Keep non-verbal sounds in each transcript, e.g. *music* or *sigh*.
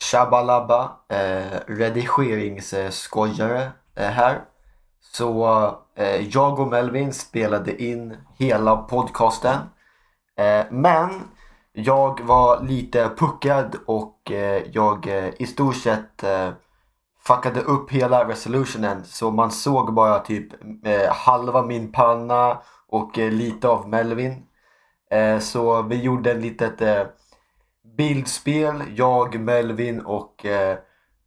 Shabalaba, eh, redigeringsskojare eh, här. Så eh, jag och Melvin spelade in hela podcasten. Eh, men jag var lite puckad och eh, jag eh, i stort sett eh, fuckade upp hela resolutionen så man såg bara typ eh, halva min panna och eh, lite av Melvin. Eh, så vi gjorde en litet eh, bildspel, jag, Melvin och eh,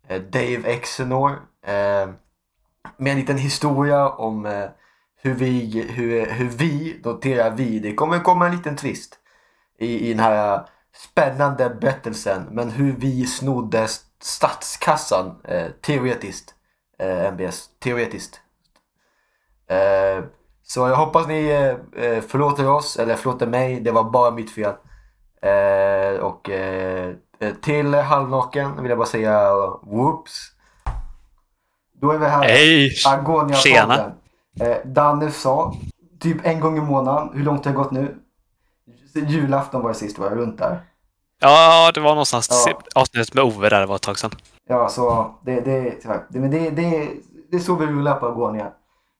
eh, Dave Exenor. Eh, med en liten historia om eh, hur, vi, hur, hur vi, noterar vi, det kommer komma en liten twist i, i den här spännande berättelsen. Men hur vi snodde statskassan eh, teoretiskt. Eh, MBS, teoretiskt. Eh, så jag hoppas ni eh, eh, förlåter oss, eller förlåter mig, det var bara mitt fel. Eh, och eh, till halvnaken vill jag bara säga whoops. Då är vi här. Hej! Agonia-podden. Eh, Danne sa, typ en gång i månaden, hur långt har det gått nu? Julafton var det sist var det, runt där. Ja, det var någonstans Ja. avsnittet med Ove där det var ett tag sedan. Ja, så det, det, det, men det, det, det är så vi rullar på Agonia.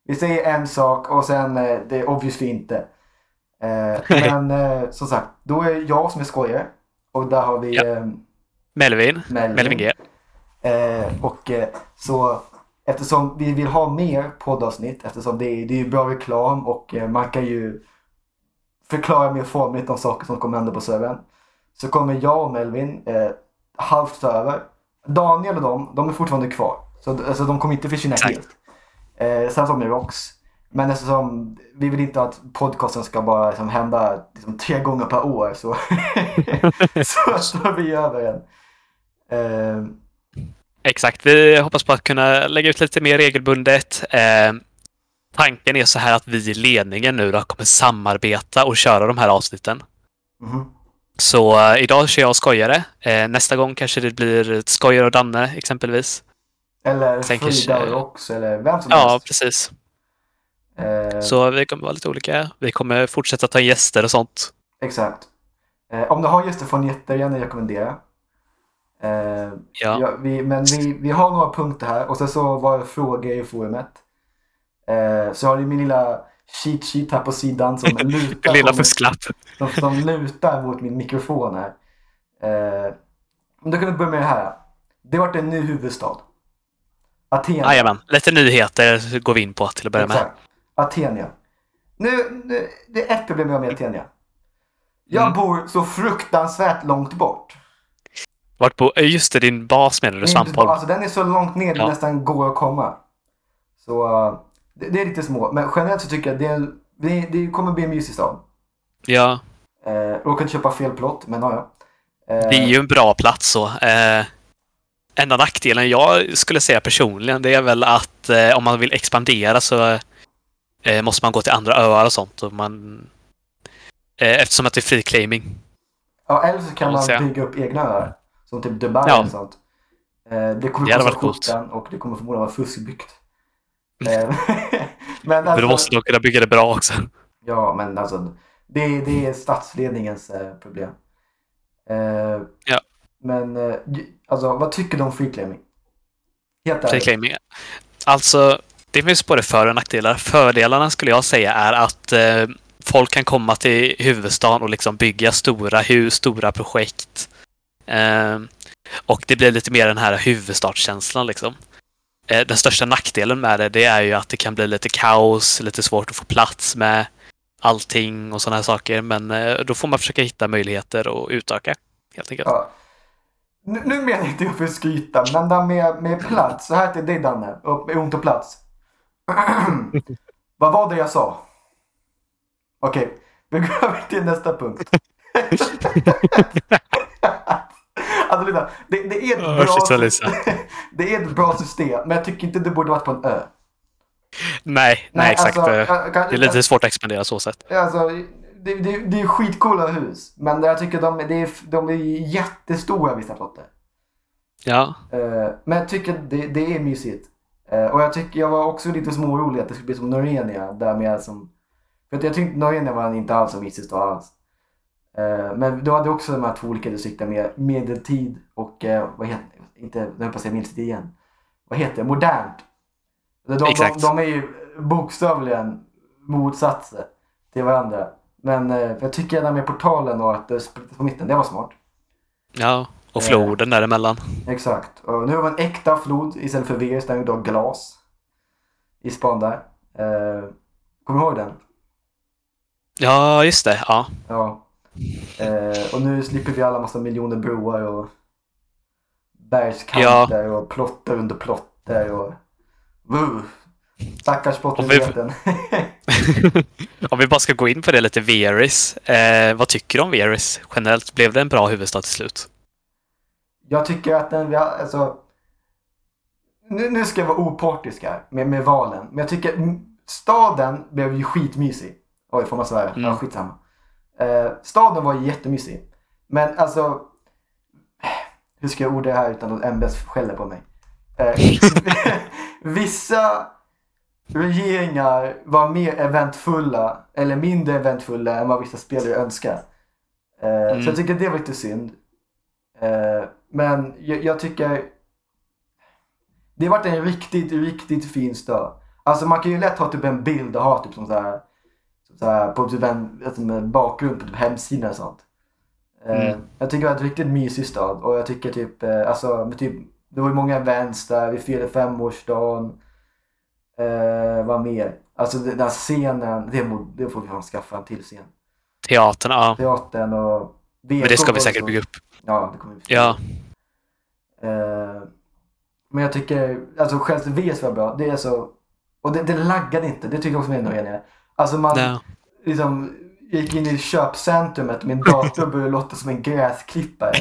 Vi säger en sak och sen eh, det är obviously inte. Eh, men eh, som sagt, då är jag som är skojare. Och där har vi Ja. eh, Melvin. Melvin. Melvin G. Eh, och eh, så eftersom vi vill ha mer poddavsnitt eftersom det är, det är bra reklam och eh, man kan ju förklara mer formligt om saker som kommer hända på servern. Så kommer jag och Melvin halvt över. Daniel och de, de är fortfarande kvar. Så alltså, de kommer inte försvinna helt. Eh, sen som med Rox. Men eftersom vi vill inte att podcasten ska bara liksom, hända liksom, tre gånger per år så, *laughs* så tar vi över den. Eh, Exakt. Vi hoppas på att kunna lägga ut lite mer regelbundet. Eh, tanken är så här att vi i ledningen nu då kommer samarbeta och köra de här avsnitten. mhm. Så eh, idag kör jag skojare. Eh, nästa gång kanske det blir skojare och Danne exempelvis. Eller Sen Frida kanske- och Rox eller vem som Ja, helst. precis. Eh, Så vi kommer vara lite olika. Vi kommer fortsätta ta gäster och sånt. Exakt. Eh, om du har gäster får ni jättegärna rekommendera. Eh, Ja. ja, vi, men vi, vi har några punkter här och sen så var det frågor i forumet. Eh, så har ni min lilla cheat sheet här på sidan som *laughs* lutar, Lilla fusklapp. som, som lutar mot min mikrofon här. Eh, men då kan vi börja med det här. Det har varit en ny huvudstad. Aten. Jajamän. Lite nyheter går vi in på till att börja med. Exakt. Atenia. Nu, nu, det är ett problem jag har med Atenia. Jag Mm. bor så fruktansvärt långt bort. Vart på, eh, just det, din bas menar du, Svampholm? Alltså, den är så långt ner det Ja. nästan går att komma. Så uh, det, det är lite små. Men generellt så tycker jag det, det, det kommer bli en mysig stad. Ja, Eh, råkade köpa fel plott, men ja, ja. Eh, det är ju en bra plats så. Eh, enda nackdelen jag skulle säga personligen, det är väl att eh, om man vill expandera så eh, måste man gå till andra öar och sånt. Och man, eh, eftersom att det är free claiming. Ja, eller så kan man säga. bygga upp egna öar. Som typ Dubai Ja. eller sånt. Eh, det kommer Det kosta coolt. och det kommer förmodligen vara fuskbyggt. Eh, *laughs* men Men då alltså, måste de kunna bygga det bra också. Ja, men alltså det, det är statsledningens eh, problem. Eh, Ja. Men alltså, vad tycker du om freeclaiming? Helt Free ärligt. claiming. Alltså, det finns både för och nackdelar. Fördelarna skulle jag säga är att eh, folk kan komma till huvudstaden och liksom bygga stora hus, stora projekt. Eh, och det blir lite mer den här huvudstadskänslan liksom. Eh, den största nackdelen med det, det är ju att det kan bli lite kaos, lite svårt att få plats med allting och sådana här saker. Men eh, då får man försöka hitta möjligheter och utöka, helt enkelt. Ja. Nu, nu menar jag inte jag för att skryta, men det med, med plats. Så här till dig Danne, och ont och plats. *clears throat* vad var det jag sa? Okej, vi går *laughs* över till nästa punkt. *laughs* alltså det, det, är ett bra, *laughs* det är ett bra system, men jag tycker inte det borde varit på en ö. Nej, nej, exakt. alltså, det är lite svårt att expandera så sätt. Alltså, det, det, det är skitcoola hus. Men jag tycker de, det är, de är jättestora vissa plotter. Ja, Eh, men jag tycker det, det är mysigt. Eh, och jag tycker jag var också lite smårolig att det skulle bli som Norenia. Där med som, för att jag tyckte Norenia var inte alls så mysig stad alls. Eh, men du hade också de här två olika distrikten med medeltid och eh, vad heter inte, nu höll på att säga medeltid igen. Vad heter det? Modernt. De, de, de, Exakt. de är ju bokstavligen motsatser till varandra. Men jag tycker det här med portalen och att det splittras på mitten, det var smart. Ja, och Eh. floden däremellan. Exakt. Och nu har vi en äkta flod istället för virus, där är det då glas. I span där. Eh, kommer du ihåg den? Ja, just det. Ja. Ja. Eh, och nu slipper vi alla massa miljoner broar och bergskanter och plotter under plotter och... Woo. Stackars plottenheten. *laughs* om vi bara ska gå in på det lite, Veris. Eh, vad tycker du om Veris generellt? Blev det en bra huvudstad till slut? Jag tycker att den alltså... Nu, nu ska jag vara opartisk här med, med valen. Men jag tycker staden blev ju skitmysig. Oj, får man svära? Mm. Ja, skitsamma. Eh, staden var jättemysig. Men alltså... Hur ska jag orda det här utan att MBS skäller på mig? Eh, *laughs* vissa regeringar var mer eventfulla eller mindre eventfulla än vad vissa spelare önskar. Eh, Mm. Så jag tycker det var lite synd. Eh, men jag, jag tycker det har varit en riktigt, riktigt fin stad. Alltså man kan ju lätt ha typ en bild och ha typ som så här, så här på typ en, med bakgrund på typ hemsidan och sånt. Eh, Mm. Jag tycker det var en riktigt mysig stad och jag tycker typ, eh, alltså typ, det var ju många events där, vi firade femårsdagen. Eh, vad mer? Alltså den här scenen, det, må, det får vi fan skaffa en till scen. Teatern, ja. Teatern och Men det ska vi VK säkert bygga upp. Ja, det kommer vi Ja. Eh, men jag tycker, alltså själva VS var bra. Det är så, och det, det laggade inte. Det tycker jag också är ännu enigare. Alltså man ja. liksom gick in i köpcentrumet med en dator och började låta som en gräsklippare.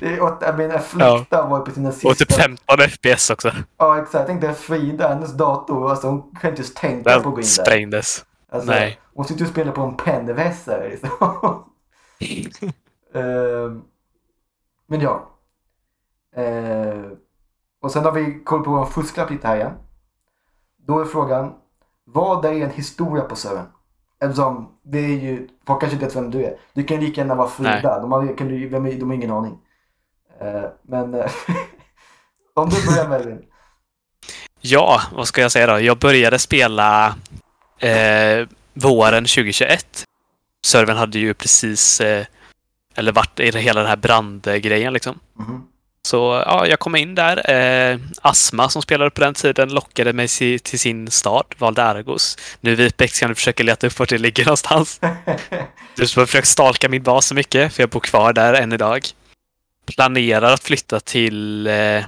Det, och, jag menar, Flikta var ju på sina sista... Och typ 15 FPS också. Ja exakt, jag tänkte Frida, hennes dator, alltså hon kan inte ens tänka på att gå Den in där. sprängdes. Alltså, Nej. Hon sitter och spelar på en pennvässare liksom. *laughs* Ehm, men ja. Ehm, och sen har vi koll på vår fusklapp lite här igen. Då är frågan, vad är en historia på servern? Eftersom det är ju, folk kanske inte vet vem du är. Du kan lika gärna vara. Frida. De har, kan du, vem är, de har ingen aning. Ehm, men eh, *laughs* om du börjar Melvin. Ja, vad ska jag säga då? Jag började spela eh, våren 2021. Servern hade ju precis, eh, eller varit i hela den här brandgrejen liksom. Mhm. Så ja, jag kom in där. Eh, Asma som spelade på den tiden lockade mig si- till sin stad, valde Argos. Nu Vipex kan du försöka leta upp vart det ligger någonstans. *laughs* Du har försökt stalka min bas så mycket, för jag bor kvar där än idag. Planerar att flytta till eh,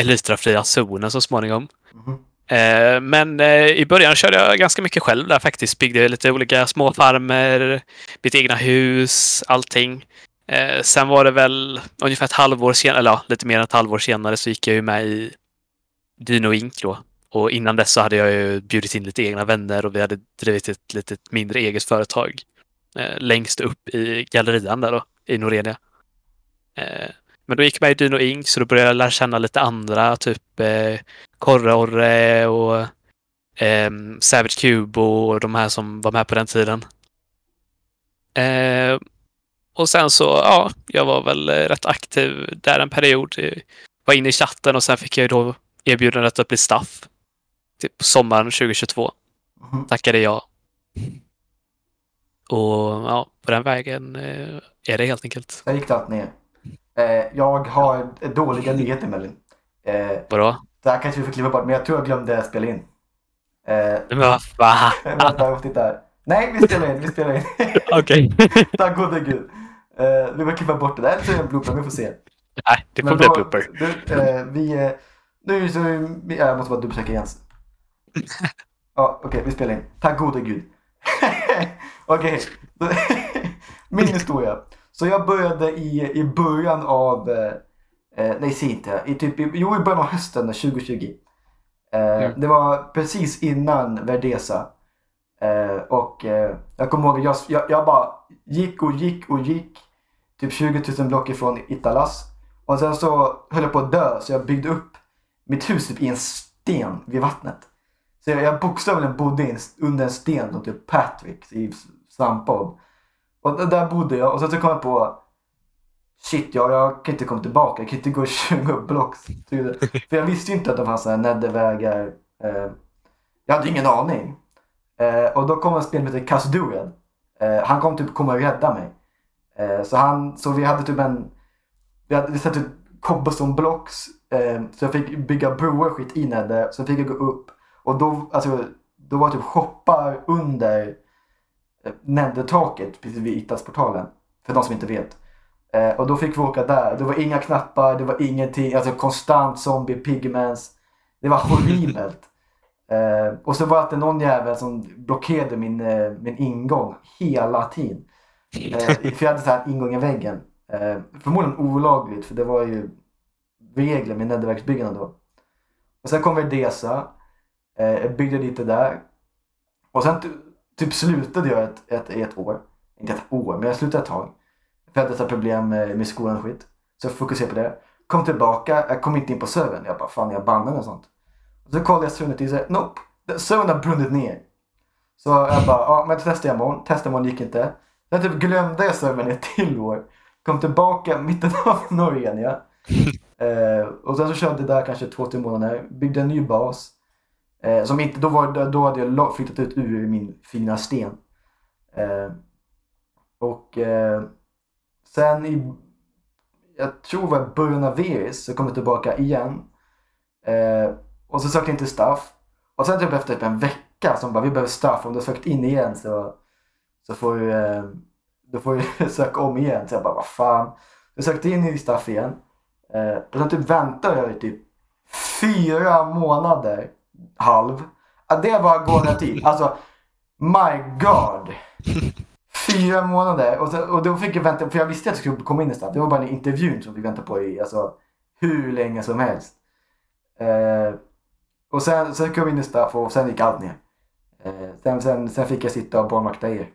Elytrafria zonen så småningom. Mhm. Eh, men eh, i början körde jag ganska mycket själv där faktiskt. Byggde lite olika små farmer, mitt egna hus, allting. Eh, sen var det väl ungefär ett halvår senare, eller ja, lite mer än ett halvår senare så gick jag ju med i Dino Inc då. Och innan dess så hade jag ju bjudit in lite egna vänner och vi hade drivit ett litet mindre eget företag längst upp i gallerian där då, i Norenia. Men då gick jag med i Dino Inc så då började jag lära känna lite andra, typ eh, Korre Orre och ehm, Savage Cubo och de här som var med på den tiden. Eh, och sen så, ja, jag var väl eh, rätt aktiv där en period. Eh, Var inne i chatten och sen fick jag ju då erbjudandet att bli staff. Typ på sommaren 2022. Mhm. Tackade jag. Och ja, på den vägen eh, är det helt enkelt. Där gick det allt ner. Eh, jag har dåliga nyheter Melvin. Eh, Vadå? Det här kanske vi får klippa bort men jag tror jag glömde spela in. Eh, Men vad fan? *laughs* vänta, titta här. Nej, vi spelar in, vi spelar in. *laughs* Okej. *laughs* Tack gode gud. Eh, vi får klippa bort det där, eller så är det en blooper, vi får se. Nej, det Men bli då- blooper. Du, eh, vi, eh, nu så, vi, ja, jag måste bara dubbelchecka igen. Ja, okej, vi spelar in. Tack gode gud. okej, min historia. Så jag började i, i början av, eh, nej inte, i typ, jo i början av hösten 2020. Eh, Mm. Det var precis innan Verdesa. Eh, och eh, jag kommer ihåg, jag, jag, jag bara gick och gick och gick. Typ 20 000 block ifrån Italas. Och sen så höll jag på att dö så jag byggde upp mitt hus typ i en sten vid vattnet. Så jag, jag bokstavligen bodde i en, under en sten typ Patrick i Svampbob. Och Och där bodde jag och sen så kom jag på Shit, ja, jag kan inte komma tillbaka. Jag kan inte gå 20 blocks. För jag visste ju inte att det fanns sådana här neddervägar. Eh, jag hade ingen aning. Eh, och då kom en spelare som heter Eh, han kom typ komma och rädda mig. Eh, så, han, så vi hade typ en... Vi hade satt typ cobblestone blocks. Eh, så jag fick bygga broar skit i Nedde. Så fick jag gå upp. Och då, alltså, då var typ shoppar under eh, Neddertaket precis vid Itas-portalen. För de som inte vet. Eh, och då fick vi åka där. Det var inga knappar, det var ingenting. Alltså konstant zombie, pigments. Det var horribelt. *laughs* Eh, och så var det någon jävel som blockerade min, eh, min ingång hela tiden. Eh, för jag hade så här ingång i väggen. Eh, förmodligen olagligt för det var ju regler med nätverksbyggande då. Och sen kom Verdesa. Eh, byggde lite där. Och sen ty- typ slutade jag ett, ett, ett år. Inte ett år, men jag slutade ett tag. För jag hade problem med, med skolan och skit. Så jag fokuserade på det. Kom tillbaka, jag kom inte in på servern. Jag bara, fan jag bannade och sånt. Och så kollade jag servern och tänkte, nope. Servern har brunnit ner. Så jag bara, ja men testar jag imorgon. Testar imorgon gick inte. Sen typ glömde jag servern ett till år. Kom tillbaka mitten av *laughs* Norge ja. *laughs* Eh, och sen så körde jag där kanske två, tre månader. Byggde en ny bas. Eh, som inte, då, var, då hade jag flyttat ut ur min fina sten. Eh, och eh, sen i, jag tror det var början av Veris så kom jag tillbaka igen. Eh, och så sökte jag inte staff. Och sen typ efter typ en vecka som bara vi behöver staff. Om du har sökt in igen så, så får du, eh, då får du *laughs* söka om igen. Så jag bara vad fan. Jag sökte in i staff igen. Eh, och sen typ väntade jag i typ fyra månader, halv. Ja, det var gående tid. *laughs* Alltså, my god. Fyra månader. Och, så, och då fick jag vänta, för jag visste att jag skulle komma in staff. Det var bara en intervjun som vi väntade på i alltså, hur länge som helst. Eh, och sen, sen kom jag in i staff och sen gick allt ner. Eh, sen, sen, sen fick jag sitta och barnvakta er.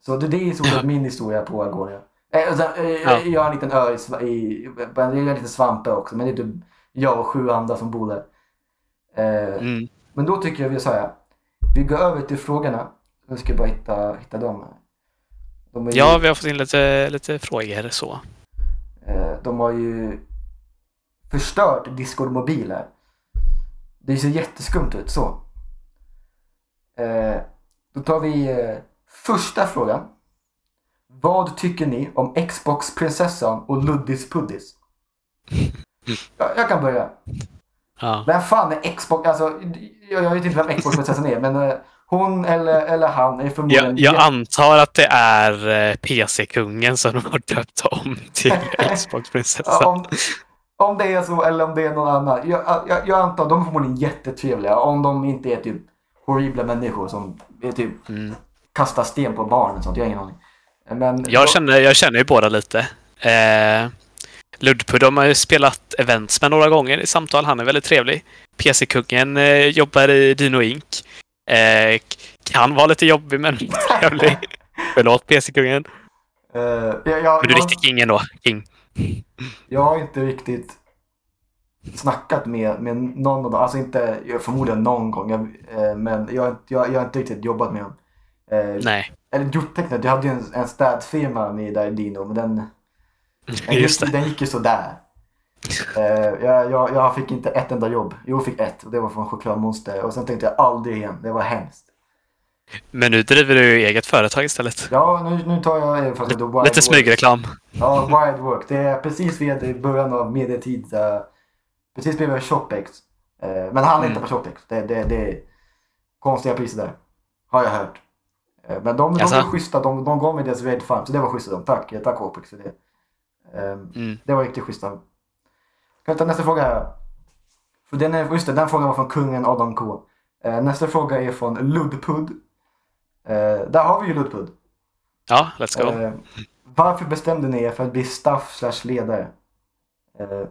Så det, det är stort sett min historia på Agonia. Eh, sen, eh, Ja. Jag har en liten ö i, i det är en liten svampe också. Men det är typ jag och sju andra som bor där. Eh, Mm. men då tycker jag vi så här. Vi går över till frågorna. Jag ska bara hitta, hitta dem. här. Ju, Ja, vi har fått in lite, lite frågor så. eh, de har ju förstört Discord-mobiler. Det ser jätteskumt ut så. Eh, då tar vi eh, första frågan. Vad tycker ni om Xbox-prinsessan och Luddis Puddis? Jag, jag kan börja. Ja. Vem fan är Xbox? Alltså, jag, jag vet inte vem Xbox-prinsessan är, men hon eller, eller han är förmodligen... Jag, jag antar att det är eh, PC-kungen som de har döpt om till *laughs* Xbox-prinsessan. om, om det är så eller om det är någon annan. Jag, jag, jag antar att de är förmodligen jättetrevliga. Om de inte är typ horribla människor som är typ Mm. kastar sten på barn och sånt. Jag har ingen aning. Men Jag, känner, jag känner ju båda lite. Eh, Ludpud de har ju spelat events med några gånger i samtal. Han är väldigt trevlig. PC-kungen eh, jobbar i Dino Inc. Eh, kan vara lite jobbig men trevlig. *laughs* Förlåt PC-kungen. eh, jag, jag, Men du är riktigt kingen då. King. jag har inte riktigt snackat med, med någon av dem. Alltså inte, förmodligen någon gång. Jag, eh, men jag, har inte- jag, jag har inte riktigt jobbat med dem. Eh, Nej, Eller gjort tecknet. Jag hade ju en, en städfirma med där i Dino. Men den, den, *laughs* gick, den gick ju sådär. Eh, jag, jag, jag fick inte ett enda jobb. Jo, jag fick ett och det var från Chokladmonster. Och sen tänkte jag aldrig igen. Det var hemskt. Men nu driver du eget företag istället. Ja, nu, nu tar jag eh, Wild Lite Work. smygreklam. Ja, Wild Work. Det är precis vid i början av medietid. eh, precis bredvid Shopex. Eh, men han är Mm. inte på Shopex. Det, det, det är konstiga priser där. Har jag hört. Eh, men de, de Jaså? var schyssta. De, de gav mig deras Red Farm. Så det var schysst av dem. Tack, tack Shopex för det. Eh, Mm. Det var riktigt schysst av dem. Kan vi ta nästa fråga här? För den, är, just det, den frågan var från kungen Adam K. Eh, nästa fråga är från Ludpud. Eh, där har vi ju Ludpud. Ja, let's go. Eh, varför bestämde ni er för att bli staff slash ledare? Eh,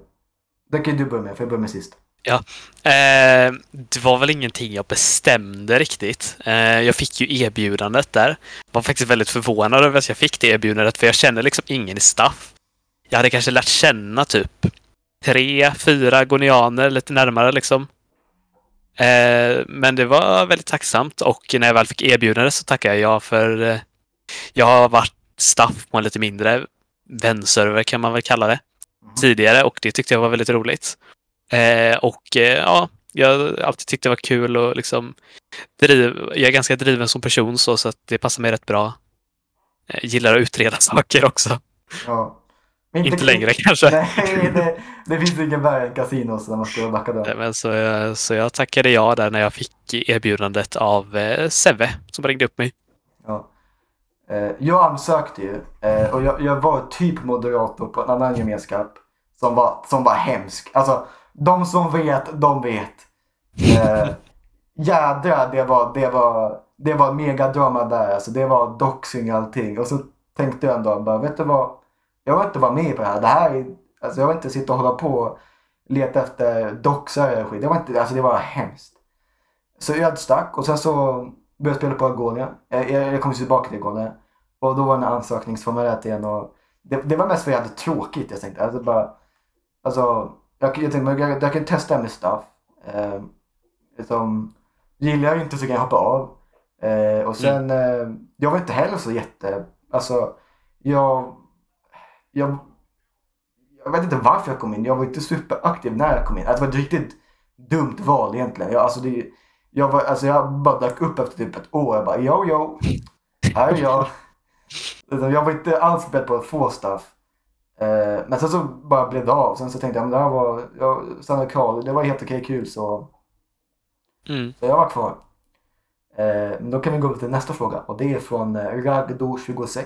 det kan ju du börja med, för jag börjar med sist. Eh, det var väl ingenting jag bestämde riktigt. Eh, jag fick ju erbjudandet där. Var faktiskt väldigt förvånad över att jag fick det erbjudandet, för jag känner liksom ingen i staff. Jag hade kanske lärt känna typ tre, fyra gonianer lite närmare liksom. Eh, men det var väldigt tacksamt och när jag väl fick erbjudandet så tackade jag ja för eh, jag har varit staff på en lite mindre vänserver kan man väl kalla det. Tidigare och det tyckte jag var väldigt roligt. Eh, och eh, ja, jag har alltid tyckt det var kul och liksom driv, jag är ganska driven som person så, så att det passar mig rätt bra. Jag gillar att utreda *laughs* saker också. Ja. Inte, längre kanske. Nej, *laughs* det, det finns inget värre än kasinos när man ska backa där. Men så, så jag tackade ja där när jag fick erbjudandet av eh, Seve som ringde upp mig. Ja. Eh, jag ansökte ju eh, och jag, jag var typ moderator på en annan gemenskap som var, som var hemsk. Alltså, de som vet, de vet. Eh, jädrar, det var, det var, det var megadrama där. Alltså, det var doxing allting. Och så tänkte jag en dag bara, vet du vad? Jag vill inte vara med på det här. Det här är, alltså, jag vill inte sitta och hålla på och leta efter doxare och skit. Det var, inte, alltså, det var hemskt. Så jag stack och sen så började jag spela på Agonia. Jag, jag, jag kom tillbaka till Agonia. Och då var det en ansökningsformuläret igen. Och det, det var mest för att jag hade tråkigt. Jag tänkte, alltså bara, alltså, jag, jag tänkte men jag, jag kan testa med stuff. Eh, liksom, gillar jag inte så kan jag hoppa av. Eh, och sen, eh, jag var inte heller så jätte, alltså, jag, jag, jag vet inte varför jag kom in. Jag var inte superaktiv när jag kom in. Alltså, det var ett riktigt dumt val egentligen. Jag, alltså, det, jag, var, alltså, jag bara dök upp efter typ ett år. Jag bara, yo, yo, här är jag. Jag var inte alls beredd på att få stuff. Eh, men sen så bara blev det av. Sen så tänkte jag, men det här var, jag stannade kvar. Det var helt okej kul så, Mm. så jag var kvar. Eh, men då kan vi gå till nästa fråga och det är från eh, Ragdo26.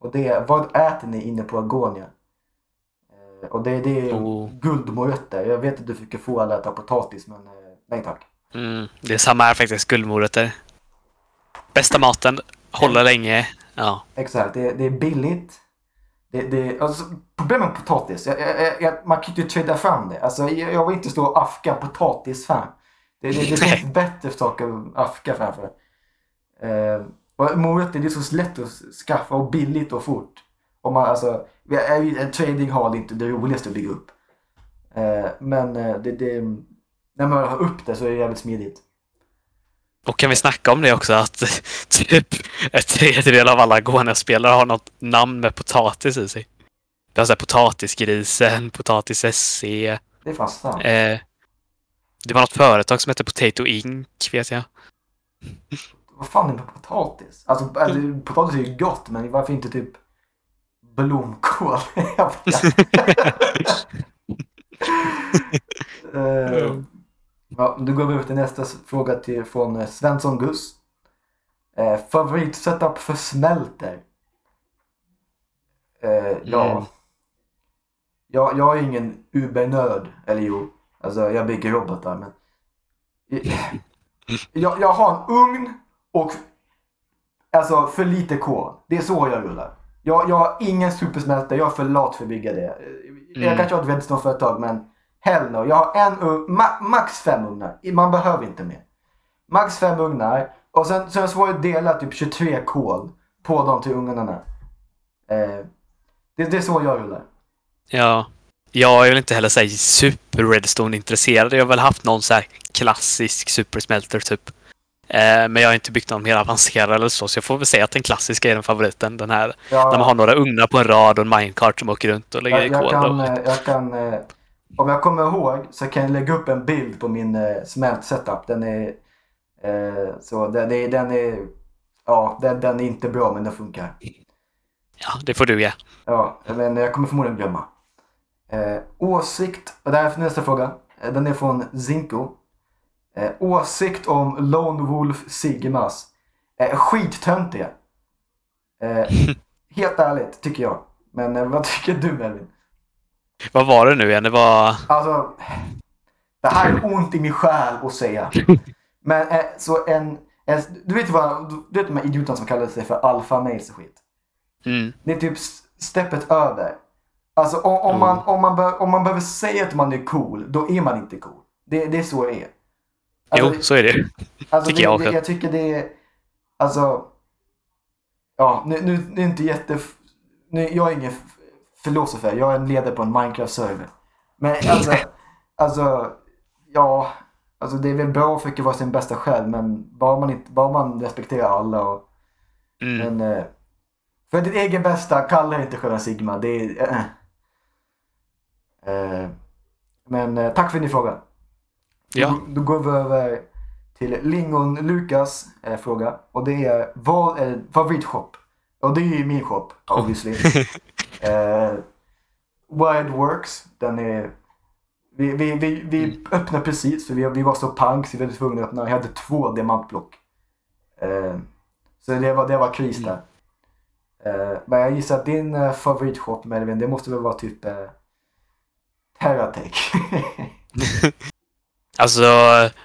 Och det är, vad äter ni inne på Agonia? Eh, och det, det är Oh. guldmorötter. Jag vet att du fick få alla äta potatis men eh, nej tack. Mm. Det är samma här faktiskt, guldmorötter. Bästa maten, håller länge. Ja. Exakt, det, det är billigt. Det, det, alltså, problemet med potatis, jag, jag, jag, man kan ju inte trada fram det. Alltså, jag, vill inte stå och afka potatisfan. Det, det, det *laughs* finns bättre saker att afka framför. Eh, och morötter det är så lätt att skaffa och billigt och fort. Om man, alltså, en trading hall är inte det roligaste att bygga upp. Eh, men eh, det, det, när man har upp det så är det jävligt smidigt. Och kan vi snacka om det också att *laughs* typ en tredjedel av alla Gonia-spelare har något namn med potatis i sig. Det har så här potatisgrisen, potatis SC. Det är fan sant. Eh, det var något företag som hette Potato Inc. vet jag. Vad fan är med potatis? Alltså, alltså potatis är ju gott men varför inte typ blomkål? *laughs* *laughs* Eh, ja, då går vi över till nästa fråga till, från eh, Svensson Gus. Uh, favoritsetup för smälter? Eh, ja. Mm. Jag, jag är ingen Uber-nörd. Eller jo, alltså jag bygger robotar men. *laughs* Jag, jag har en ugn och alltså för lite kol. Det är så jag rullar. Jag, jag har ingen supersmältare, jag är för lat för att bygga det. Jag Mm. kanske har ett Redstone-företag men hell no. Jag har en ugn, ma- max fem ugnar. Man behöver inte mer. Max fem ugnar och sen, sen så får jag dela typ 23 kol på de till ugnarna. Eh, det, det är så jag rullar. Ja. Jag är väl inte heller så här super Redstone-intresserad. Jag har väl haft någon så här klassisk supersmelter typ. Eh, men jag har inte byggt någon mer avancerad eller så, så jag får väl säga att den klassiska är den favoriten. Den här Jag, när man har några ugnar på en rad och en minecart som åker runt och lägger jag, i kol. kan, och- eh, jag kan eh, om jag kommer ihåg så kan jag lägga upp en bild på min eh, smält setup. Den är, eh, så den är, den är, ja den, den är inte bra men den funkar. Ja, det får du ge. Ja, men jag kommer förmodligen glömma. Eh, åsikt, och det här är nästa fråga. Den är från Zinko. Eh, åsikt om Lone Wolf Sigmas. Eh, skittöntiga. Eh, *laughs* helt ärligt, tycker jag. Men eh, vad *laughs* tycker du Melvin? Vad var det nu igen? Det var... Alltså, det här är ont i min själ att säga. *laughs* Men eh, så en, en, du vet vad, du vet de här idioterna som kallar sig för alfa males och skit. Mm. Det är typ steppet över. Alltså om, om, man, om, man bör, om man behöver säga att man är cool, då är man inte cool. Det, det är så det är. Alltså, Jo, så är det. alltså, tycker det, jag det, också. jag tycker det är, alltså, ja, nu, nu, nu är inte jätte, nu, jag är ingen filosofer, jag är en ledare på en Minecraft-server. Men *laughs* alltså, alltså, ja, alltså det är väl bra att försöka vara sin bästa själv, men bara man, inte, bara man respekterar alla och Mm. men eh, För ditt egen bästa, kalla inte Sköna Sigma. Det är... Äh. Eh, men tack för din fråga. Ja. Då, då går vi över till Lingon Lukas eh, fråga. Och det är vad är favoritshop? Och det är ju min shop, obviously. *laughs* eh, Wild Works, den är... Vi, vi, vi, vi Mm. öppnade precis för vi, vi var så pank så vi var tvungna att öppna. Jag hade två diamantblock. Eh, så det var, det var kris Mm. där. Eh, men jag gissar att din eh, favoritshop Melvin, det måste väl vara typ eh, Terratech. *laughs* *laughs* Alltså,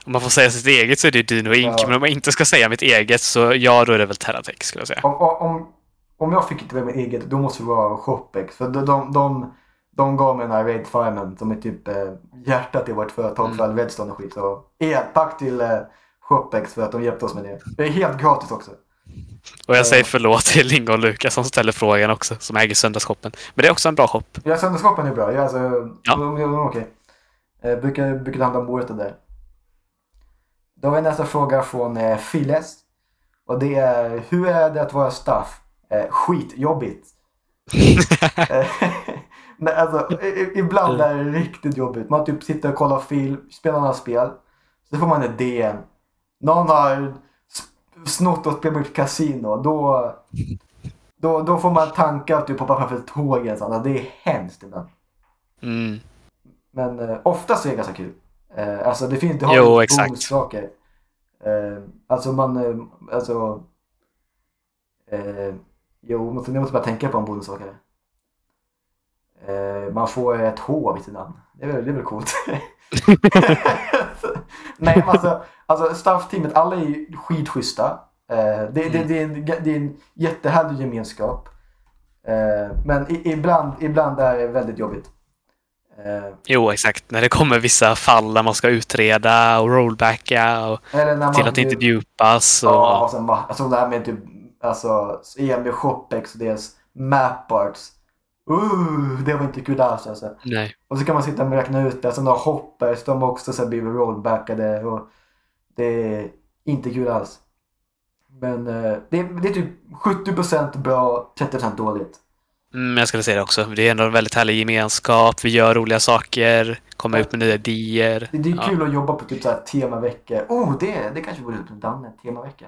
om man får säga sitt eget så är det ju Dino Inc. Ja. Men om jag inte ska säga mitt eget så ja, då är det väl Terratech skulle jag säga. om, om, om jag fick inte välja mitt eget, då måste det vara Shopex. För de, de, de, de gav mig den här Raid Fireman som är typ eh, hjärtat i vårt företag Mm. för all Redstone och skit. Så ja, tack till eh, Shopex för att de hjälpte oss med det. Det är helt gratis också. Och jag säger Ja. förlåt till Lingon Lukas som ställer frågan också, som äger söndagsshoppen. Men det är också en bra shop. Ja, söndagsskoppen är bra. Ja, alltså, Ja. okej. Eh, brukar, brukar handla morötter där. Då har vi nästa fråga från eh, Files. Och det är, hur är det att vara staff? Eh, skitjobbigt. *laughs* Eh, *laughs* Nej, alltså, i- ibland är det riktigt jobbigt. Man typ sitter och kollar film, spelar några spel. Så får man ett DM. Någon har snott och spelat på ett kasino. Då, då, då får man tankar att du poppar framför tågen. Så, alltså, det är hemskt ibland. Mm. Men eh, oftast är det ganska kul. Eh, alltså det finns, det har Jo, exakt. bonussaker. Eh, alltså man, eh, alltså. Eh, jo, måste, jag måste bara tänka på en bonussak här. Eh, man får ett H vid sitt namn. Det är väl, det är väl coolt. *laughs* Nej, alltså, alltså staffteamet, alla är ju skitschyssta. Eh, det, det, Mm. det, är en, det är en jättehärlig gemenskap. Eh, men ibland, ibland är det väldigt jobbigt. Eh, Jo, exakt. När det kommer vissa fall där man ska utreda och rollbacka och Eller när till att inte djupas. Och, Ja, och sen alltså det här med typ, alltså med Shopex och deras maparts. Uh, det var inte kul alls alltså. Nej. Och så kan man sitta och räkna ut det. Sen har hoppers, de har också så blivit rollbackade och det är inte kul alls. Men eh, det, är- det är typ 70% bra, 30% dåligt. Mm, jag skulle säga det också. Det är ändå en väldigt härlig gemenskap. Vi gör roliga saker, kommer ut med nya idéer. Det, det är Ja. kul att jobba på typ så här temaveckor. Oh, det, det kanske borde ut Danne, temavecka.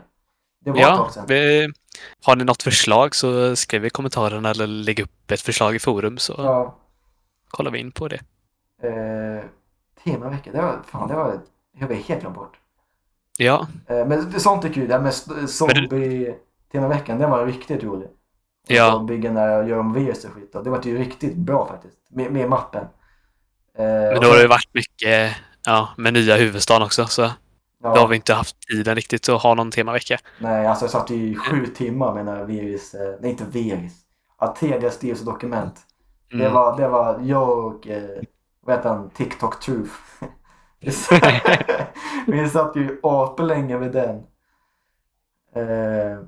Det var Ja, vi, har ni något förslag så skriv i kommentarerna eller lägg upp ett förslag i forum så Ja. kollar vi in på det. Eh, temavecka, det var, fan det var, jag har helt glömt bort. Ja, Eh, men sånt är kul. Det här med zombie-temaveckan, den var riktigt rolig. Ja. så bygga när jag gör om VS och skit. Och det var ju riktigt bra faktiskt. Med, med mappen. Eh, men då har det ju varit mycket ja, med nya huvudstaden också så ja, då har vi inte haft tiden riktigt att ha någon temavecka. Nej, alltså jag satt i sju timmar med den här virus, eh, nej inte virus. Atedia styrelsedokument. Det, Mm. var, det var jag och, eh, vad heter han, TikTok Truth. *laughs* *laughs* *laughs* Vi satt- ju länge med den. Eh,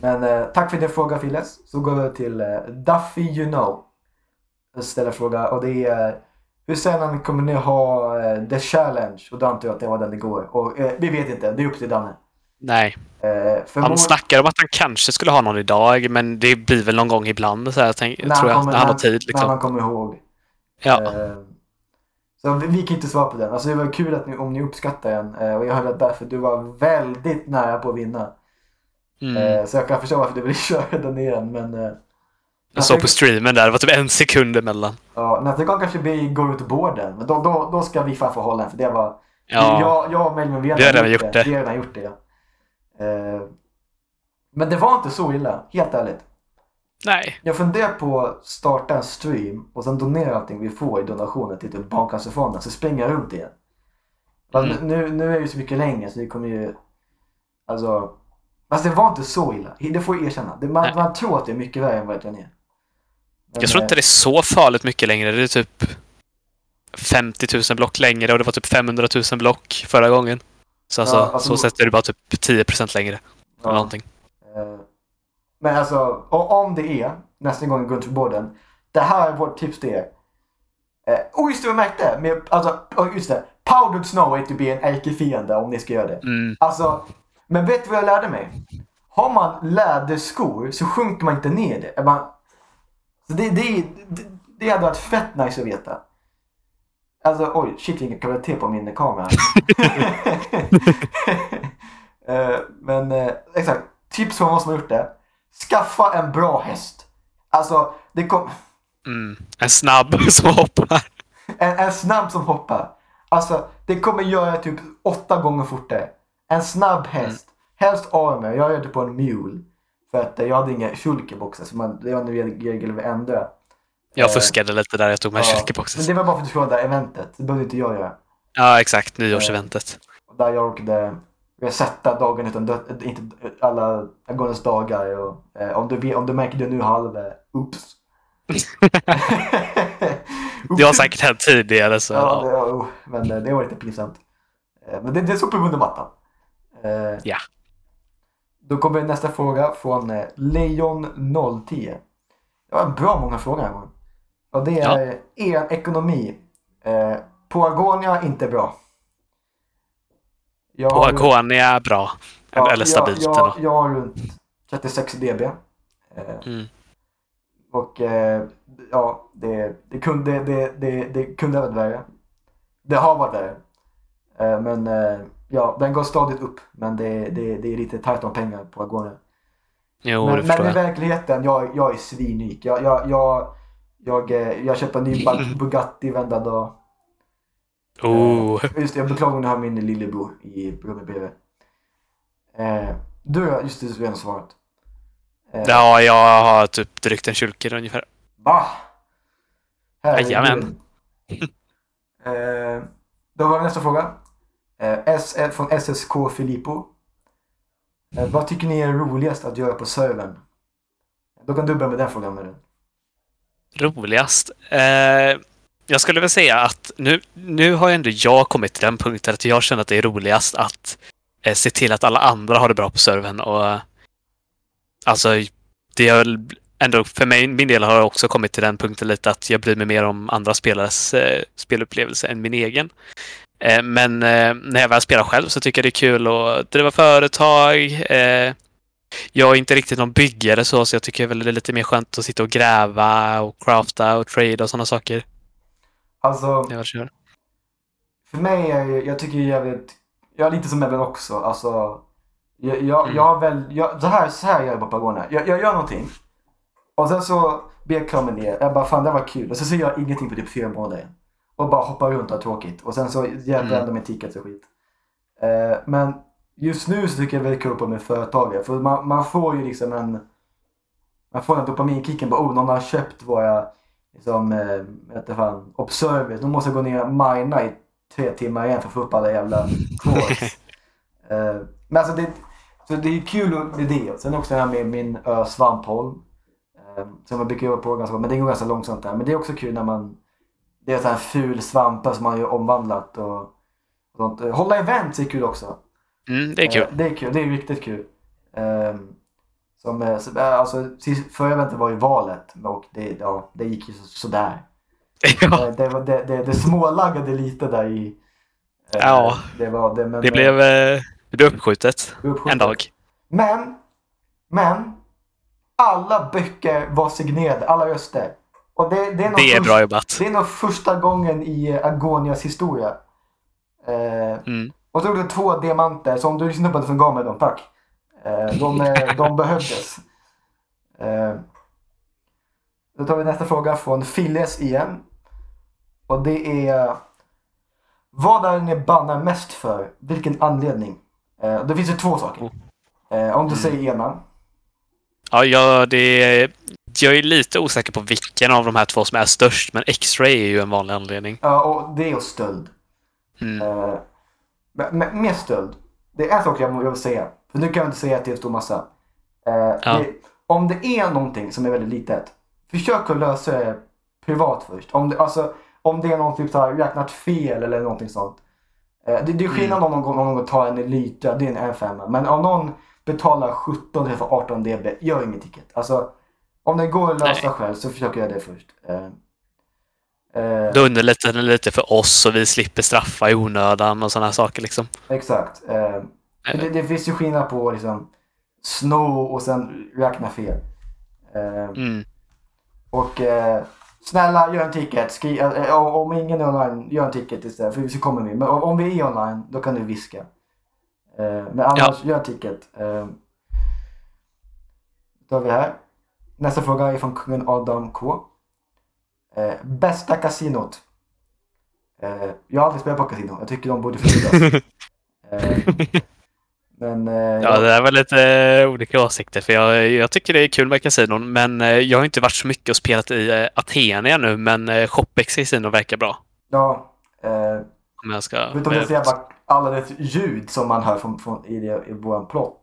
men eh, tack för din fråga Filles. Så går vi till eh, Duffy You Know. Jag ställer fråga och det är hur sällan kommer ni ha eh, The Challenge? Och då antar jag att det var den igår. Och eh, vi vet inte, det är upp till Danne. Nej, Eh, han snackar om att han kanske skulle ha någon idag men det blir väl någon gång ibland så här, tänk, När tror jag, kommer- när han har när- tid När liksom. man kommer ihåg. Ja, Eh, Så vi, vi kan inte svara på den. Alltså det var kul att ni, om ni uppskattar den. Eh, och jag hörde att därför du var väldigt nära på att vinna. Mm. Eh, så jag kan förstå varför du vill *laughs* köra den igen. Men eh, jag såg på streamen där, det var typ en sekund emellan. ja, nästa gång kanske vi går ut båden. Men då, då, då ska vi fan få hålla den. För det var... Ja, Jag, jag och Melvin vi har Vi redan gjort det. Vi har redan gjort det ja. Eh, men det var inte så illa, helt ärligt. nej. Jag funderar på att starta en stream och sen donera allting vi får i donationer till typ Barncancerfonden. Så springa runt igen. Mm. nu, nu är det ju så mycket längre så det kommer ju... Alltså... Alltså det var inte så illa. Det får jag erkänna. Det, man, Nej. man tror att det är mycket värre än vad det är. Men, Jag tror inte det är så farligt mycket längre. Det är typ 50 000 block längre och det var typ 500 000 block förra gången. Så alltså, Ja, alltså- så sätter du bara typ 10% längre. eh, Eller någonting. eh, men alltså, o- om det är nästa gång vi går för båden. Det här är vårt tips till er. Eh, oh just det, jag märkte! Med, alltså, oh, just det. Powdered Snow är typ en ärkefiende om ni ska göra det. Mm. Alltså, men vet du vad jag lärde mig? har man läderskor så sjunker man inte ner det. Man, så det, det, det, det hade varit fett nice att veta. Alltså oj, shit vilken kvalitet på min kamera. *laughs* Eh, Men eh, exakt, tips från oss som har gjort det. Skaffa en bra häst. Alltså, det kom, Mm. En snabb *laughs* som hoppar. en, en snabb som hoppar. Alltså, det kommer göra typ åtta gånger fortare. En snabb häst. Helst armor. Jag gör det på en mule. För att eh, jag hade inga shulkerboxar så man, det var en regel vi ändrade. Jag Eh, fuskade lite där. Jag tog med Ja, Men kyrkoboxen. det var bara för att du skulle det där eventet. Det behövde inte jag göra. Ja, exakt. Nyårseventet. Och där jag orkade resetta dagen utan död, inte alla Agones dagar. Och, eh, om, du, om du märker det nu halv, eh, oops. *laughs* *laughs* Det har säkert hänt tidigare så... Ja, det, oh, men eh, det var lite pinsamt. Eh, Men det, det är så på under mattan. Eh, Ja. Då kommer nästa fråga från eh, Lejon010. Det var bra många frågor här gången. Och det Ja. är er ekonomi. Eh, på Agonia inte bra. Jag På har- Agonia är bra. Ja, Eller stabilt Jag, jag, jag har runt 36 dB. Eh, Mm. Och eh, ja, det, det, kunde, det, det, det kunde ha varit värre. Det har varit värre. Eh, men eh, ja, den går stadigt upp. Men det, det, det är lite tajt om pengar på Agonia. Jo, men det men förstår i jag. verkligheten, jag, jag är svinrik. Jag, jag, jag, jag, eh, jag köper en ny Bug- *laughs* Bugatti varenda dag. Oh. Just det, jag beklagar om ni har min lillebror i rummet bredvid. Eh, du? Just det, du redan svarat. Eh, Ja, jag har typ drygt en kyrkor ungefär. Va? Jajamän. eh, då har vi nästa fråga. Eh, S, eh, från SSK Filippo. Eh, vad tycker ni är roligast att göra på servern? Då kan du börja med den frågan. Med den. Roligast? Eh, jag skulle väl säga att nu, nu har ändå jag kommit till den punkten att jag känner att det är roligast att eh, se till att alla andra har det bra på servern. Och, alltså, det är väl ändå för mig, min del har jag också kommit till den punkten lite att jag bryr mig mer om andra spelares eh, spelupplevelse än min egen. Eh, men eh, när jag väl spelar själv så tycker jag det är kul att driva företag. Eh, jag är inte riktigt någon byggare så, så jag tycker väl det är lite mer skönt att sitta och gräva och crafta och trade och sådana saker. Alltså, Jag kör. för mig är jag tycker jävligt... Jag är lite som Eben också. Alltså, jag, jag, Mm. jag har väl... Jag, så, här, så här gör jag på Pagona. Jag, jag gör någonting. Och sen så blir jag klar med det. Jag bara fan det var kul. Och så ser jag ingenting på typ fyra månader. Och bara hoppar runt och har tråkigt. Och sen så hjälper Mm. jag ändå med tickets och skit. Eh, men just nu så tycker jag det är väldigt kul på med företagare. För man, man får ju liksom en... Man får den dopaminkicken. Bara, oh, någon har köpt våra liksom, eh, fan, observers. De måste gå ner och mina i tre timmar igen för att få upp alla jävla *laughs* eh, men alltså det, så det är kul med det. Sen också det här med min ö Svampholm. Eh, som jag brukar jobba på ganska men det går ganska långsamt där. Men det är också kul när man det är så här ful svampar som man har omvandlat och, och sånt. Hålla events är kul också. Mm, det är kul. Eh, det är kul, det är riktigt kul. Ehm, som, eh, eh, alltså, förra eventet var ju valet och det, ja, det gick ju så, sådär. *laughs* ja, Det, det, det, det smålaggade lite där i... Ja. Det, var, det, men, det blev, det blev uppskjutet uppskjutet. en dag. Men, men. Alla böcker var signerade, alla röster. Och det, det är Det är bra jobbat. Det är nog första gången i Agonias historia. Eh, Mm. och så gjorde jag två diamanter, så om du lyssnar på det som gav mig dem, tack. Eh, de, eh, *laughs* de behövdes. Eh, då tar vi nästa fråga från Filles igen. Och det är... Vad är det ni bannar mest för? Vilken anledning? Eh, det finns ju två saker. Eh, om du Mm. säger ena. Ja, jag, det, jag är lite osäker på vilken av de här två som är störst, men X-ray är ju en vanlig anledning. Ja, och det är stöld. Mm. Eh, men, med stöld. Det är en sak jag vill säga. För nu kan jag inte säga till en stor massa. Eh, det, om det är någonting som är väldigt litet. Försök att lösa det privat först. Om det, alltså, om det är någon typ så här, räknat fel eller någonting sånt. Eh, det, det är skillnad om någon, någon tar en Elytra, det är en en femma. Men om någon betalar 17 för 18 dB, gör inget ticket. Alltså, om det går att lösa Nej. själv så försök göra det först. Eh, eh, Det underlättar det lite för oss och vi slipper straffa i onödan och sådana saker liksom. Exakt. Eh, det, det finns ju skillnad på liksom, sno och sen räkna fel. Eh, Mm. och eh, snälla gör en ticket. Skri, eh, om- ingen är online, gör en ticket istället för så kommer vi. Men om, vi är online, då kan du viska. Eh, men annars, gör en ticket. Eh, då har vi här. Nästa fråga är från kungen Adam K. Eh, bästa kasinot? Eh, jag har aldrig spelat på kasino. Jag tycker de borde förbjudas. *laughs* eh, men... Eh, Ja, det är väl lite eh, olika åsikter. För jag, jag tycker det är kul med kasinon, men eh, jag har inte varit så mycket och spelat i eh, Aten ännu, men eh, Shopex kasino verkar bra. ja, eh, Om jag ska... Det så jävla alla det ljud som man hör från, från, i, det, i våran plott.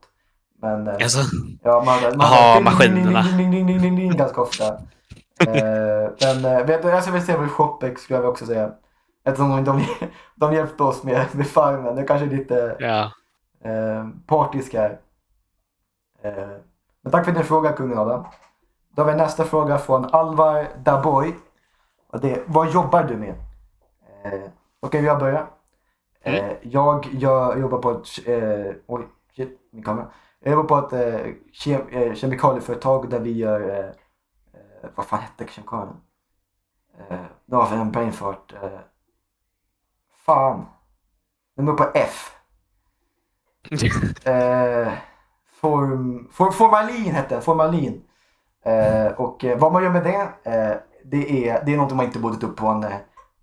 Men eh, Alltså, ja, man, man ding, maskinerna. Ding, ding, ding, ding, ganska ofta. *laughs* eh, men eh, vet du, jag skulle vilja se med Shopex skulle jag också säga. Eftersom de, de, de hjälpte oss med, med farmen. Det kanske är lite ja. eh, partisk här. Eh, men tack för din fråga kungen Adam. Då har vi nästa fråga från Alvar Daboy. Och det är, vad jobbar du med? Eh, Okej, jag börjar. Eh, jag, jag jobbar på ett, eh, oj, shit, min kamera. Jag jobbar på ett eh, kem, eh, kemikalieföretag där vi gör, eh, eh, vad fan hette kemikalien? Eh, det var för en brainfart. Eh, fan. Den är på F. *laughs* Eh, form, for, formalin hette den, formalin. Eh, och eh, vad man gör med det, eh, det, är, det är något man inte borde ta upp på en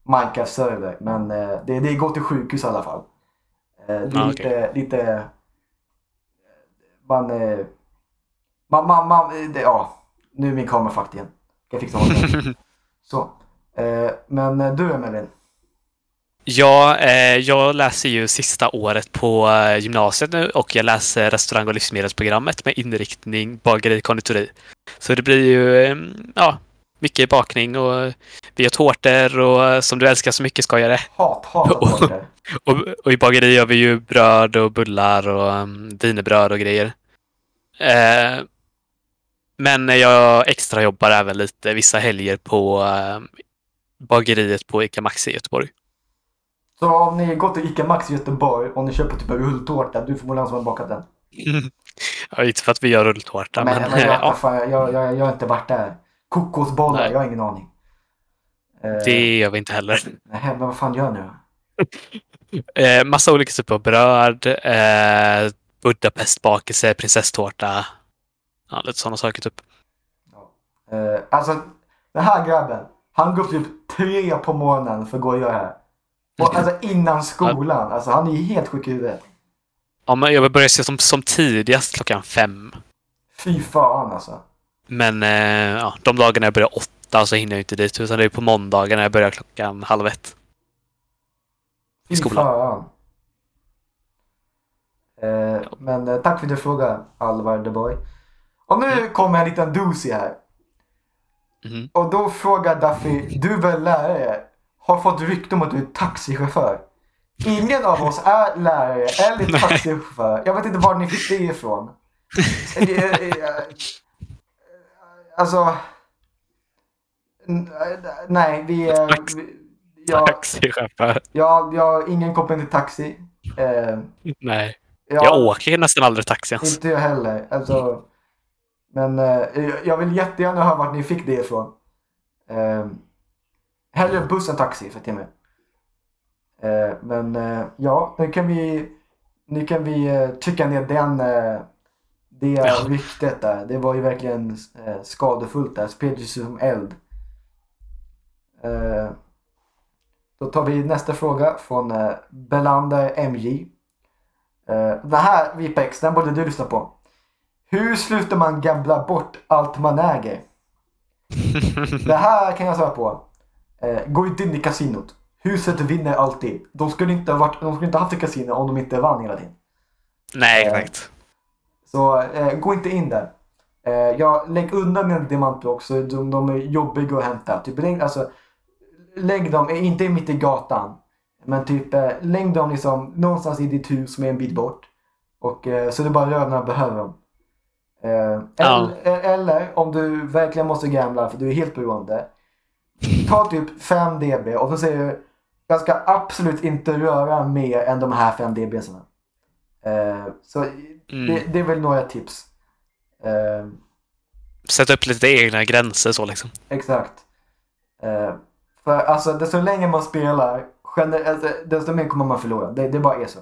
Minecraft-server. Men det, det går till sjukhus i alla fall. Det är Ah, lite, lite... Man... Eh, man, man, man det, ja, nu är min kamera fucked igen. Jag fixa honom. *laughs* Så. Eh, men eh, du Emelin. Ja, eh, jag läser ju sista året på eh, gymnasiet nu och jag läser restaurang och livsmedelsprogrammet med inriktning bageri konditori. Så det blir ju eh, ja, mycket bakning och vi gör tårtor och eh, som du älskar så mycket skojare. Hat, hat tårtor. *laughs* Och, och i bageri gör vi ju bröd och bullar och um, wienerbröd och grejer. Eh, men jag extra jobbar även lite vissa helger på eh, bageriet på Ica Maxi i Göteborg. Så om ni går till Ica Maxi i Göteborg och ni köper typ en rulltårta, du förmodligen som har bakat den. Ja, inte för att vi gör rulltårta, men men, men jag, *laughs* ja, fan, jag, jag, jag har inte varit där. Kokosbollar, jag har ingen aning. Eh, det gör vi inte heller. Nej, men vad fan gör ni då? *laughs* Eh, massa olika typer av bröd, eh, Budapestbakelse, prinsesstårta. Ja, lite sådana saker typ. Eh, alltså, den här grabben, han går upp typ tre på morgonen för att gå och göra det här. Och, alltså innan skolan. Alltså han är ju helt sjuk i huvudet. Ja, men jag börjar se som, som tidigast klockan fem. Fy fan alltså. Men eh, ja, de dagarna jag börjar åtta så hinner jag inte dit. Utan det är på måndagarna jag börjar klockan halv ett. Fy I skolan. fan. Eh, men eh, tack för din fråga, Alvar the Boy. Och nu Mm. kommer en liten doozy här. Mhm. Och då frågar Duffy, du väl lärare? Har fått rykte om att du är taxichaufför. Ingen av oss är lärare eller *laughs* taxichaufför. Jag vet inte var ni fick det ifrån. Är- eh, Alltså... Nej, vi är... Tax- vi- Jag, Taxichaufför. jag, jag har ingen koppling till taxi. Eh, Nej. Jag, Jag åker nästan aldrig taxi ens. Inte jag heller. Alltså, men eh, jag vill jättegärna höra vart ni fick det ifrån. Eh, hellre buss än taxi för mig. Eh, men eh, ja, nu kan vi, nu kan vi eh, trycka ner den, eh, det Ja. ryktet där. Det var ju verkligen eh, skadefullt där. Spred sig som eld. Då tar vi nästa fråga från Belander MJ. Uh, den här Vipex, den borde du lyssna på. Hur slutar man gambla bort allt man äger? *laughs* Det här kan jag svara på. Uh, gå inte in i kasinot. Huset vinner alltid. De skulle inte ha, varit, de skulle inte ha haft ett kasino om de inte vann hela tiden. Nej, exakt. Så eh, gå inte in där. Eh, jag lägg undan dina diamantblock så de, de är jobbiga att hämta. Typ, lägg, alltså, lägg dem, eh, inte mitt i gatan. Men typ eh, lägg dem liksom någonstans i ditt hus som är en bit bort. Och, eh, så det är bara rövarna behöver dem. Eh, Ja. eller, eller om du verkligen måste gambla för du är helt beroende. Ta typ 5 dB och så säger du jag ska absolut inte röra mer än de här 5 dBsarna. Eh, så Mm. det, det är väl några tips. Eh, Sätt upp lite egna gränser så liksom. exakt. Eh, för alltså desto längre man spelar, gener- alltså, desto mer kommer man förlora. Det, det bara är så.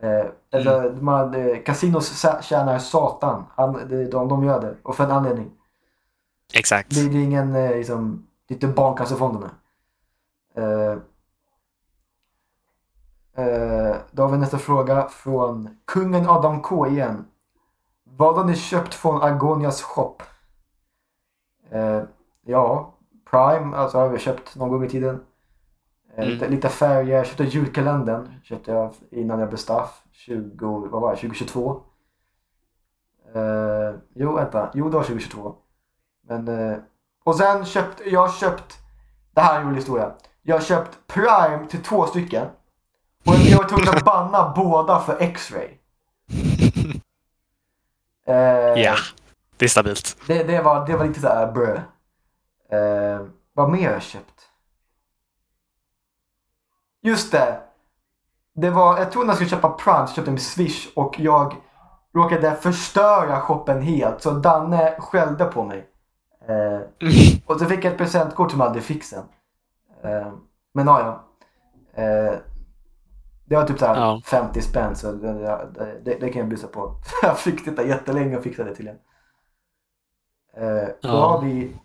Eh, alltså, man, eh, casinos sa- tjänar satan. An, det, de, de gör det. Och för en anledning. Exakt. Det, det är ingen eh, liksom, det är inte barnkassefonderna. Eh, eh, då har vi nästa fråga från kungen Adam K igen. Vad har ni köpt från Agonias shop? Eh, ja, Prime alltså har vi köpt någon gång i tiden. Eh, Mm. lite, lite färger. Jag köpte julkalendern. Köpte jag innan jag blev staff. 20, vad var det? 2022. Eh, jo, vänta. Jo, det var 2022. Men, eh, och sen köpt, jag köpt, det här är en rolig historia. Jag har köpt Prime till två stycken. Och jag var tvungen att banna *laughs* båda för X-ray. Eh, Ja, det är stabilt. det, det, var, det var lite såhär brö. Vad mer har jag köpt? Just det. Det var, jag tror när jag skulle köpa Prime så köpte jag med Swish och jag råkade förstöra shoppen helt. Så Danne skällde på mig. Eh, och så fick jag ett presentkort som aldrig fick sen. Eh, men ja, ja. Eh, det var typ såhär Ja. 50 spänn så det, det, det, kan jag bjussa på. *laughs* jag fick sitta jättelänge och fixa det till en. Eh, då Ja. har vi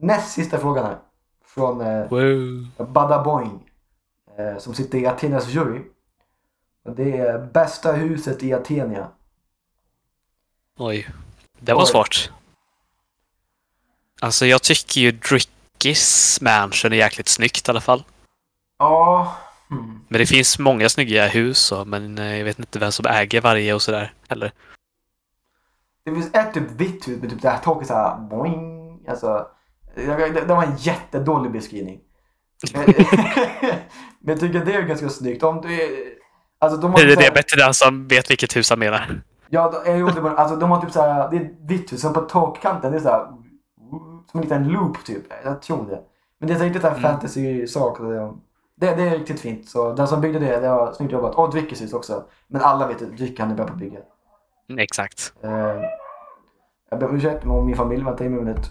näst sista frågan här. Från eh, Wow. Bada Boing. Eh, som sitter i Athenas jury. Och det är bästa huset i Athenia. Oj. Det var Oj. svårt. Alltså jag tycker ju Drickys mansion är jäkligt snyggt i alla fall. Ja. Hmm. Men det finns många snygga hus så, men eh, jag vet inte vem som äger varje och sådär heller. Det finns ett typ vitt hus med typ det här taket såhär boing. Alltså. Det, det var en jättedålig beskrivning. Men *laughs* jag tycker det är ganska snyggt. Om du är, alltså de har Det typ är så det bättre den som vet vilket hus han menar. Ja, de, jag gjorde bara, alltså de har typ såhär, det är vitt hus, sen på takkanten det är såhär, som en liten loop typ. Jag tror det. Men det är riktigt såhär Mm. fantasy-sak. Det, det, är riktigt fint. Så den som byggde det, det var snyggt jobbat. Och dryckeshus också. Men alla vet att dryck han är bra på att bygga. Mm, Exakt. Eh, jag ber om ursäkt om min familj väntar i en minut.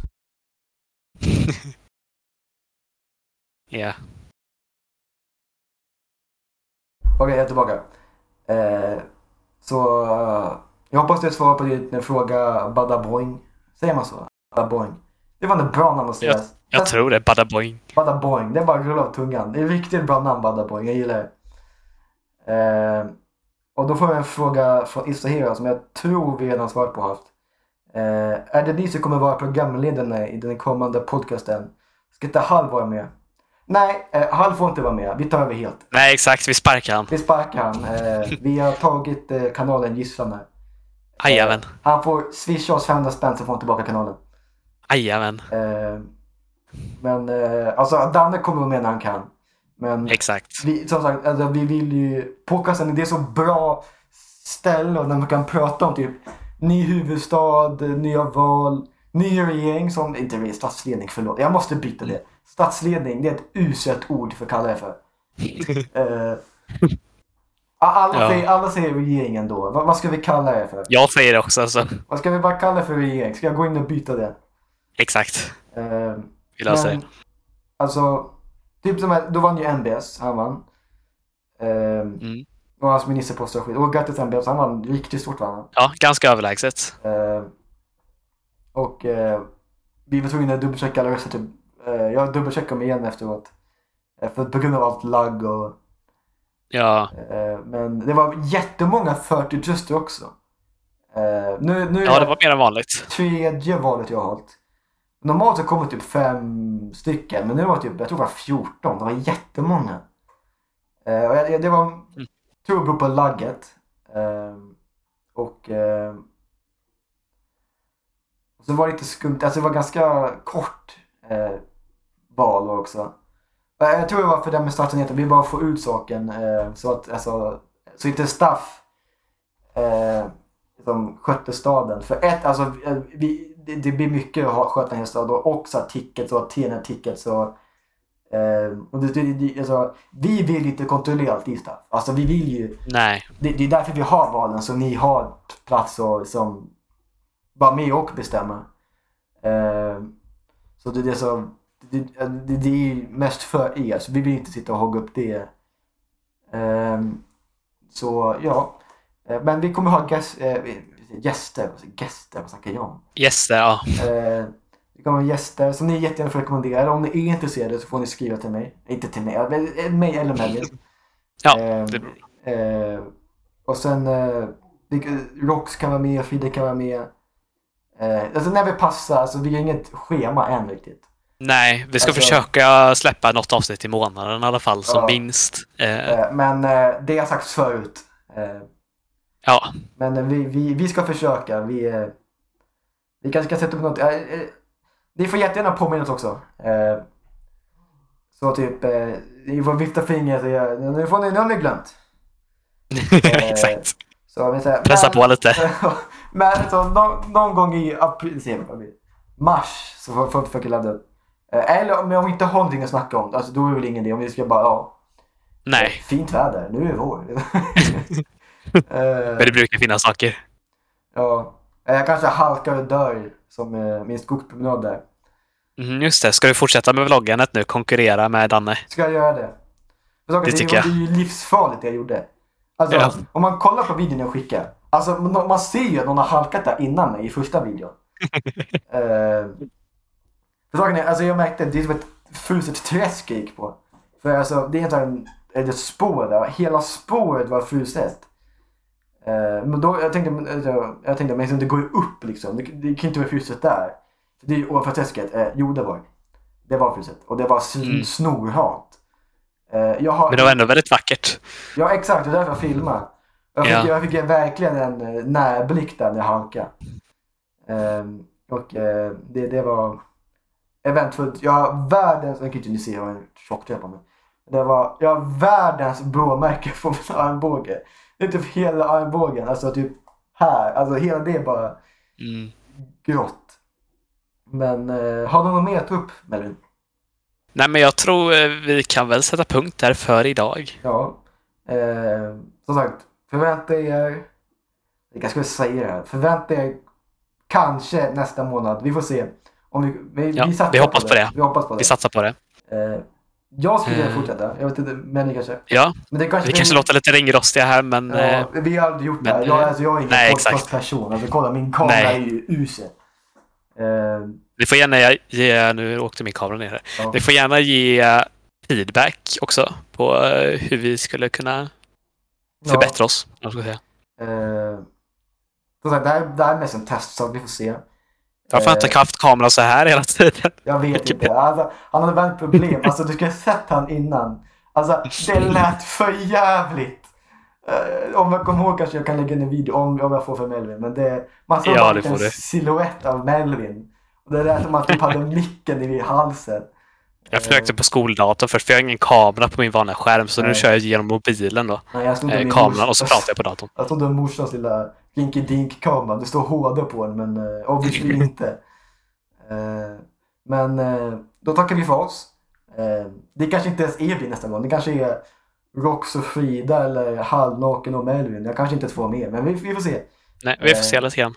*laughs* Ja. Okej, jag är tillbaka. Eh, så eh, jag hoppas det svarar på din fråga Bada Boing. Säger man så? Bada Boing. Det var ett bra namn att säga. Jag tror det. Bada boing. Bada Boing. Det är bara rulla av tungan. Det är riktigt bra namn Bada Boing. Jag gillar det. Eh, och då får jag en fråga från Isahira som jag tror vi redan svarat på haft. Eh, är det ni som kommer vara programledarna i den kommande podcasten? Ska inte Hall vara med? Nej, eh, Hall får inte vara med. Vi tar över helt. Nej, exakt. Vi sparkar han. Vi sparkar han. Eh, vi har tagit eh, kanalen gisslan här. Jajamän. Han får swisha oss 500 spänn så får han tillbaka kanalen. Jajamän. Eh, men eh, alltså Danne kommer vara med när han kan. Men Exakt. vi, som sagt, alltså, vi vill ju... Podcasten det är så bra ställe när man kan prata om typ ny huvudstad, nya val, ny regering som... Inte regering, statsledning, förlåt. Jag måste byta det. Statsledning, det är ett uselt ord för att kalla det för. *laughs* Eh, alla, Ja. säger, alla säger regeringen då. Vad, vad ska vi kalla det för? Jag säger det också. Så. Vad ska vi bara kalla det för regering? Ska jag gå in och byta det? Exakt. Eh, Vi löser men, det. Alltså, typ som här, då vann ju MBS, han vann. Ehm, Mm. Och hans ministerpost och skit. Och grattis MBS, han vann riktigt stort vann. Ja, ganska överlägset. Ehm, och vi var tvungna att dubbelchecka alla röster. Typ. Eh, jag dubbelcheckade dem igen efteråt. Eh, för på grund av allt lagg och... Ja, Eh, men det var jättemånga 40 röster också. Nu, nu ja det var mer än vanligt. tredje valet jag har hållit. Normalt så kommer typ fem stycken, men nu var det typ, jag tror det var 14. Det var jättemånga. Och jag, det var, Mm. tror det beror på lagget. Eh, och eh, så var det lite skumt, alltså det var ganska kort val också. Eh, Jag tror det var för det med stadsnyheten, vi bara får ut saken eh, så att alltså, så inte staff eh, som skötte staden. För ett, alltså eh, vi, det, det blir mycket att sköta en hel stad och också tickets och TN tickets och och det, det, det, alltså, vi vill inte kontrollera allt i stuff. Alltså vi vill ju, Nej. det, det är därför vi har valen så ni har plats och liksom vara med och bestämma. Eh, så det, det, är så, det, det, det är ju mest för er, så vi vill inte sitta och hogga upp det. Eh, så ja, Eh, men vi kommer ha gäst, eh, gäster, gäster, vad snackar jag om? Gäster, ja. Eh, vi kommer ha gäster som ni jättegärna får rekommendera. Om ni är intresserade så får ni skriva till mig. Inte till mig, men mig eller Melvin. Ja, Eh, det beror. eh, och sen Rox kan vara med, Frida kan vara med. Alltså när vi passar, alltså vi har inget schema än riktigt. Nej, vi ska Alltså- försöka släppa något avsnitt i månaden i alla fall, som Ja. minst. Eh, Eh, men eh, det har sagts förut. Ja, men vi, vi, vi ska försöka. Vi, vi kanske kan sätta upp något. Ni får jättegärna påminna oss också. Så typ, ni får vifta fingret och göra, nu får ni, nu har ni glömt. *laughs* exakt. Så vi säger, Pressa men- på lite. *laughs* Men så någon, någon gång i april, mars så får folk försöka ladda upp. Eh, Eller om vi inte har någonting att snacka om, alltså då är det väl ingen idé. Om vi ska bara, ja, Nej, fint väder, nu är det vår. *laughs* Eh, men det brukar finnas saker. ja, Eh, jag kanske halkar och dör som min skogspromenad där. Mm, just det, ska du fortsätta med vloggandet nu? Konkurrera med Danne? Ska jag göra det? Saker, Det det, tycker det är ju livsfarligt det jag gjorde. Alltså, Ja. om man kollar på videon jag skickar. Alltså, man, man ser ju att någon har halkat där innan mig i första videon. uh, *laughs* för saken är, alltså jag märkte, det är som ett fruset träsk jag gick på. För alltså, det är inte en, ett spår där. Hela spåret var fruset. Eh, men då, jag tänkte, men, alltså, jag tänkte, men det går ju upp liksom. Det, det kan inte vara fruset där. För det är ju ovanför träsket. Eh, jo, det var det. Var fruset. Och det var Mm. snorhalt. Eh, jag har, Men det var ändå väldigt vackert. Ja exakt, det är därför jag filmar. Jag fick, Ja. jag fick verkligen en eh, närblick där när jag halkade. Ehm, och eh, det, det var eventfullt. Jag har världens, jag kan inte ni se, jag har en tjocktröja på mig. Det var, jag har världens blåmärke på min armbåge. Det är typ hela armbågen, alltså typ här. Alltså hela det är bara Mm. grått. Men eh, har du något mer att ta upp Melvin? Nej, men jag tror eh, vi kan väl sätta punkt där för idag. Ja. Eh, som sagt, förvänta er... Jag kanske ska säga det här. Förvänta er kanske nästa månad. Vi får se. Om vi, vi, Ja, satsar vi hoppas på det. Vi hoppas på det. Vi satsar på det. Eh, jag skulle vilja Eh. fortsätta. Jag vet inte, men ni kanske... Ja, Men det kanske vi kanske låter lite ringrostiga här, men eh, Ja, vi har aldrig gjort det. men, här. Jag, eh, alltså, jag är ingen nej, podcastperson. Alltså kolla, min kamera Nej. är ju usel. Eh, vi får gärna ge... Nu åkte min kamera ner här. ja. Vi får gärna ge eh, feedback också på eh, hur vi skulle kunna förbättra oss. Jag ska säga. Eh, det, här, det här är mest en testsak. Vi får se. Varför har jag Eh, inte haft kameran så här hela tiden? Jag vet Vilket inte. Alltså, han hade väl problem. Alltså du ska ha sett han innan. Alltså det lät för jävligt. Eh, om jag kommer ihåg kanske jag kan lägga in en video om, om jag får för Melvin. Men det, man såg Ja, bara det en silhuett av Melvin. Och det lät som att typ hade micken i halsen. Jag försökte på skoldatorn först, för jag har ingen kamera på min vanliga skärm, så Nej. nu kör jag genom mobilen då. Nej, Eh, kameran och så pratar jag på datorn. Jag trodde morsans lilla Dinky Dink-kamera. Det står HD på den men uh, obviously *laughs* inte. Eh, men eh, då tackar vi för oss. Eh, det kanske inte ens är vi nästa gång. Det kanske är Rox och Frida eller Halvnaken och Melvin. Jag kanske inte ens får med men vi, vi får se. Nej, vi får se lite grann.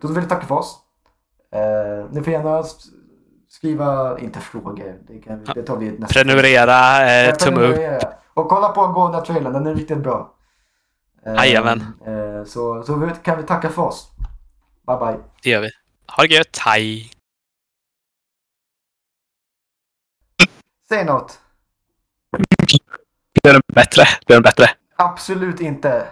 Då vill jag tacka för oss. Eh, ni får gärna skriva, inte frågor, det, kan, det tar vi nästa Prenumerera, eh, tumme upp. Och kolla på Gårda trailern, den är riktigt bra. Eh, Jajamän. eh, Så, så kan vi tacka för oss. Bye bye. Det gör vi. Ha det gött, hej! Säg något. Det är bättre. Det är bättre. Absolut inte.